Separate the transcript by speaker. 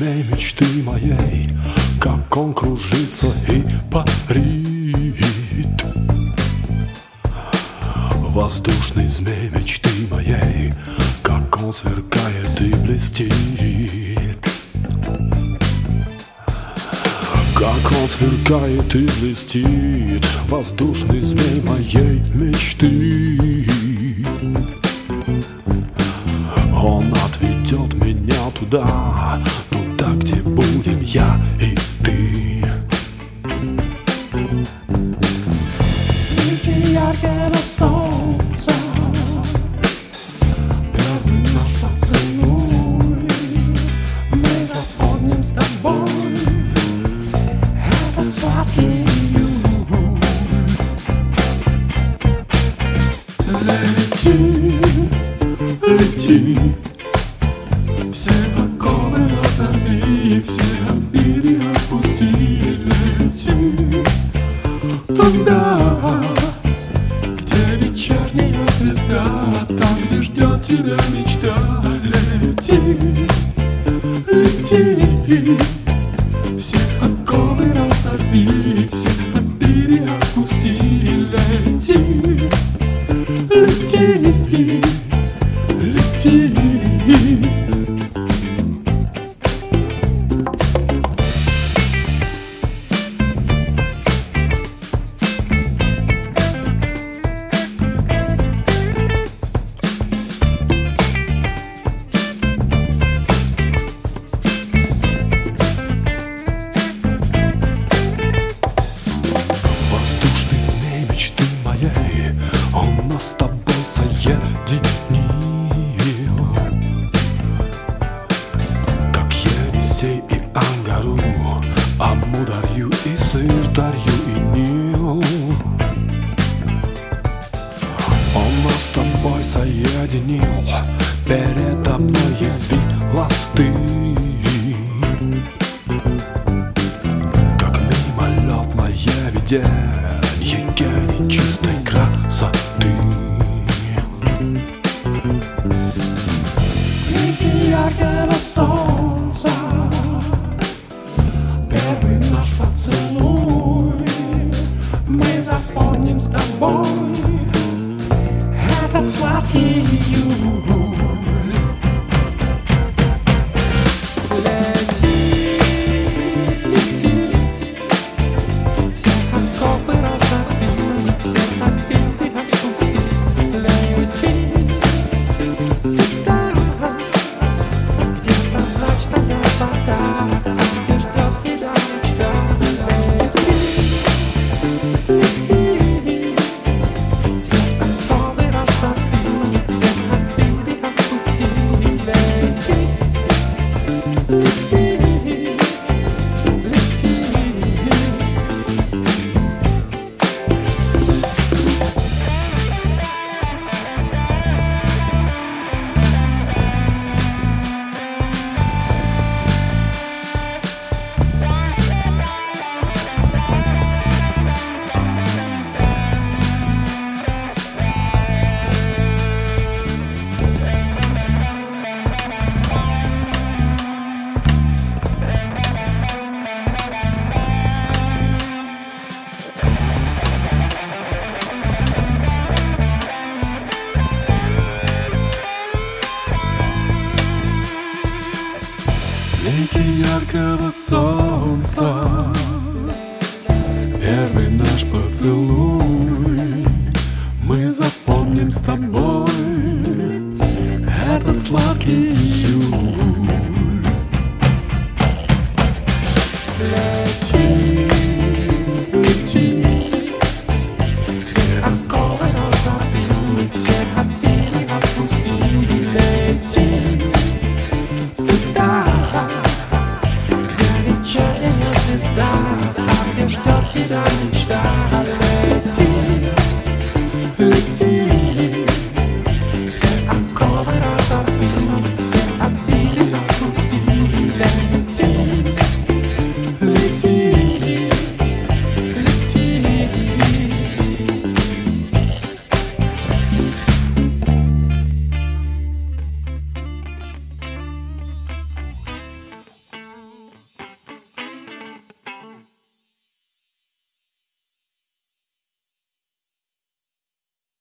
Speaker 1: змей мечты моей, как он кружится и парит. Воздушный змей мечты моей, как он сверкает и блестит. Как он сверкает и блестит, воздушный змей моей мечты. Он отведет меня туда, где будем я и ты.
Speaker 2: Блики яркого солнца. Первый наш поцелуй Мы запомним с тобой. Этот сладкий июль Лети, лети звезда, там, где ждет тебя мечта. Лети, лети, все оковы разорви, все
Speaker 1: Амударью и Сырдарью и Нил Он нас с тобой соединил Передо мной явилась ты как мимолетное видение гений
Speaker 2: поцелуй Мы запомним с тобой Этот сладкий июль
Speaker 1: яркого солнца. Первый наш поцелуй Мы запомним с тобой. Этот сладкий июль.
Speaker 2: Лети,